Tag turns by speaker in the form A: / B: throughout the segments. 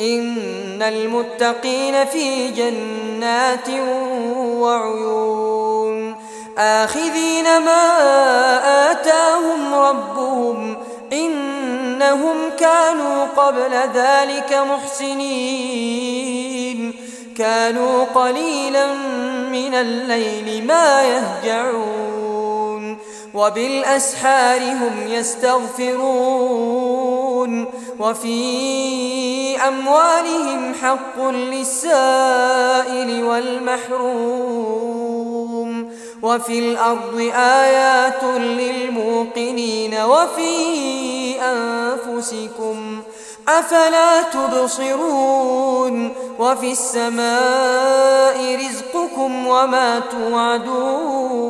A: إن المتقين في جنات وعيون. آخذين ما آتاهم ربهم إنهم كانوا قبل ذلك محسنين. كانوا قليلا من الليل ما يهجعون. وبالأسحار هم يستغفرون. وفي أموالهم حق للسائل والمحروم وفي الأرض آيات للموقنين وفي أنفسكم أفلا تبصرون وفي السماء رزقكم وما توعدون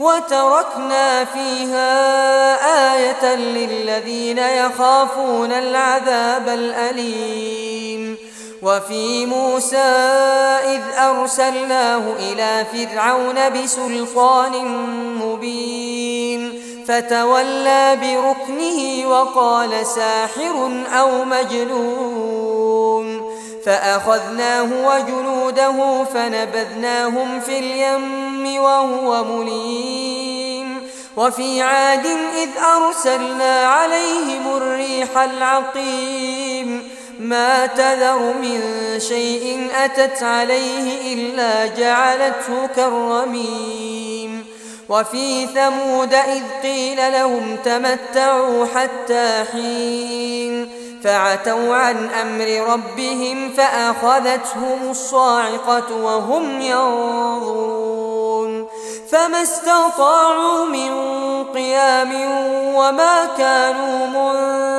A: وتركنا فيها آية للذين يخافون العذاب الأليم. وفي موسى إذ أرسلناه إلى فرعون بسلطان مبين. فتولى بركنه وقال ساحر أو مجنون. فأخذناه وجنوده فنبذناهم في اليم. وهو مليم. وفي عاد إذ أرسلنا عليهم الريح العقيم. ما تذر من شيء أتت عليه إلا جعلته كالرميم. وفي ثمود إذ قيل لهم تمتعوا حتى حين. فعتوا عن أمر ربهم فأخذتهم الصاعقة وهم ينظرون. فما استطاعوا من قيام وما كانوا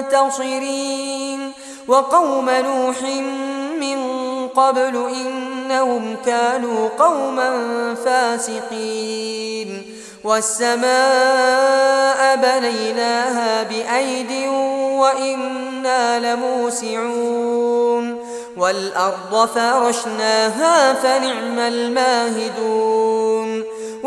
A: منتصرين وقوم نوح من قبل إنهم كانوا قوما فاسقين والسماء بنيناها بأيد وإنا لموسعون والأرض فرشناها فنعم الماهدون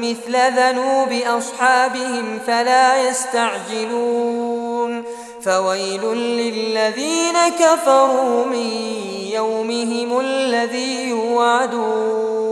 A: مثل ذنوب أصحابهم فلا يستعجلون. فويل للذين كفروا من يومهم الذي يوعدون.